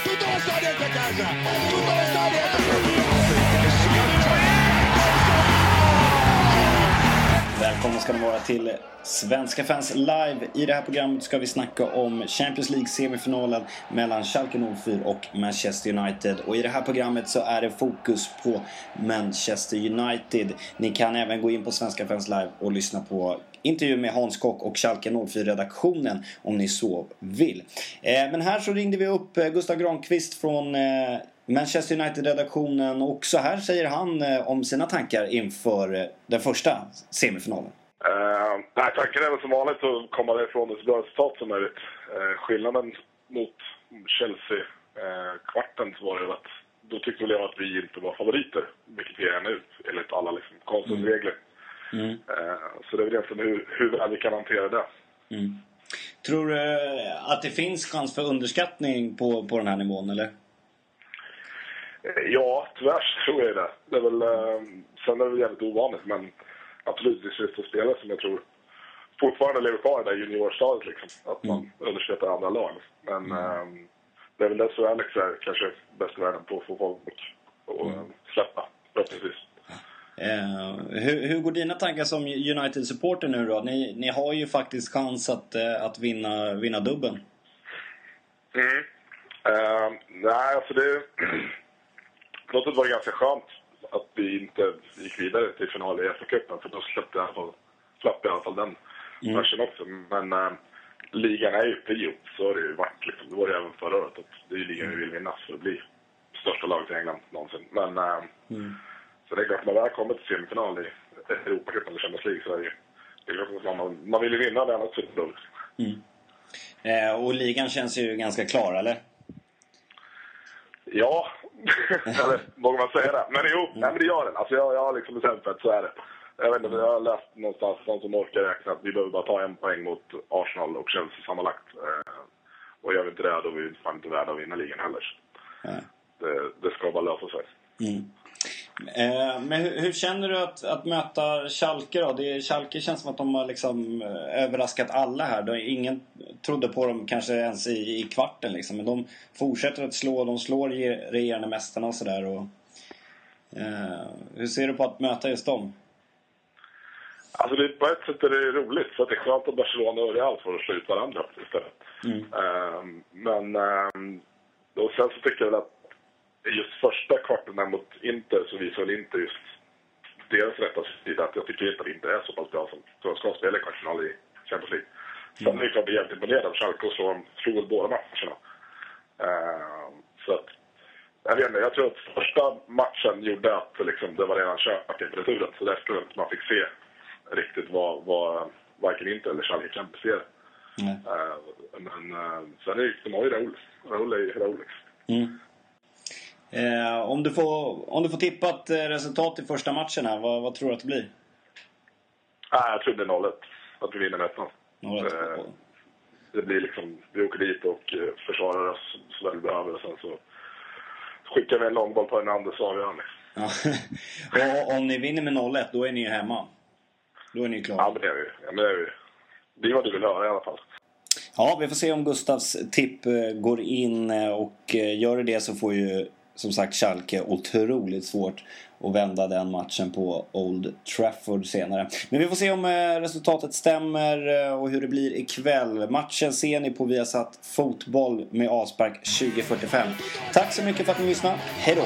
tudo é só dentro da casa. Tudo é ska ni vara till Svenska fans live. I det här programmet ska vi snacka om Champions League-semifinalen mellan Schalke 04 och Manchester United. Och i det här programmet så är det fokus på Manchester United. Ni kan även gå in på Svenska fans live och lyssna på intervju med Hans Kock och Schalke 04-redaktionen om ni så vill. Eh, men här så ringde vi upp eh, Gustav Granqvist från eh, Manchester United-redaktionen och så här säger han om sina tankar inför den första semifinalen. Nej, tanken är väl som vanligt att komma därifrån med så bra resultat som möjligt. Uh, skillnaden mot Chelsea-kvarten uh, var ju att då tyckte väl jag att vi inte var favoriter, vilket vi är nu enligt alla liksom, konstens mm. Mm. Uh, så det är väl egentligen hur, hur väl vi kan hantera det. Mm. Tror du att det finns chans för underskattning på, på den här nivån, eller? Ja, tyvärr tror jag det. det är väl, eh, sen är det väl jävligt ovanligt, men absolut, spelare som jag tror fortfarande lever kvar i det där juniorstadiet, liksom. Att man mm. underskattar andra lag. Men mm. eh, det är väl det som Alex är kanske bäst i världen på att få folk att mm. släppa, förhoppningsvis. Eh, hur, hur, går dina tankar som United-supporter nu då? Ni, ni har ju faktiskt chans att, eh, att vinna, vinna dubbeln. Mm. Uh, nej, alltså det... På något sätt var det ganska skönt att vi inte gick vidare till final i FA-cupen för då släppte jag i alla fall, slapp i alla fall den mm. matchen också. Men äh, ligan är ju prio, så har det ju varit. Liksom. Det var det även förra året. Att det är ju ligan vi vill vinna för att bli största laget i England någonsin. Men, äh, mm. Så det är klart, när man väl kommer till semifinal i Europacupen eller Champions League så är det ju det är klart att man, man vill ju vinna det annars mm. eh, Och ligan känns ju ganska klar, eller? Ja, eller vågar man säga det? Men jo, nej, men det gör den. Alltså jag, jag har liksom bestämt för att så är det. Jag vet inte, jag har läst någonstans, någon som orkar räkna att vi behöver bara ta en poäng mot Arsenal och Chelsea sammanlagt. Eh, och gör vi inte det, då är vi fan inte värda att vinna ligan heller. Det, det, ska bara lösa sig. Mm. Eh, men hur, hur, känner du att, att möta Schalke då? Det, Schalke känns som att de har liksom eh, överraskat alla här. De, ingen trodde på dem kanske ens i, i kvarten liksom. Men de fortsätter att slå. De slår regerande mästarna och sådär. Eh, hur ser du på att möta just dem? Alltså det, på ett sätt är det roligt. För det är skönt att Barcelona och Real får slå ut varandra istället. Mm. Uh, men uh, och sen så tycker jag att just första kvarten där mot Inter så visar väl inte just deras rätta sida. Att jag tycker inte att Inter är så pass bra som de ska spela i kvartsfinal i Champions League. Sen mm. är det klart jag jävligt imponerad av Schalke och så slog väl båda matcherna. Uh, så att, jag vet inte, jag tror att första matchen gjorde att liksom, det var redan kört inför returen. Så därför tror jag inte man fick se riktigt vad, vad varken Inter eller Schalke kan prestera. Mm. Uh, men uh, sen är det, de har ju Raul. Raul är ju Raul liksom. Mm. Eh, om, du får, om du får tippa ett eh, resultat i första matchen här, vad, vad tror du att det blir? Ah, jag tror det blir 0-1. Att vi vinner 1 eh, Det blir liksom, vi åker dit och eh, försvarar oss så väl vi behöver och sen så skickar vi en långboll på Hernandez så avgör han. Och om ni vinner med 0-1, då är ni ju hemma. Då är ni ju klara. Ja, men det är vi. Ja, men det är vi. Det är vad du vill höra i alla fall. Ja, vi får se om Gustavs tipp eh, går in och gör det så får ju som sagt Schalke otroligt svårt att vända den matchen på Old Trafford senare. Men vi får se om eh, resultatet stämmer eh, och hur det blir ikväll. Matchen ser ni på Viasat Fotboll med avspark 2045. Tack så mycket för att ni lyssnade. Hej då!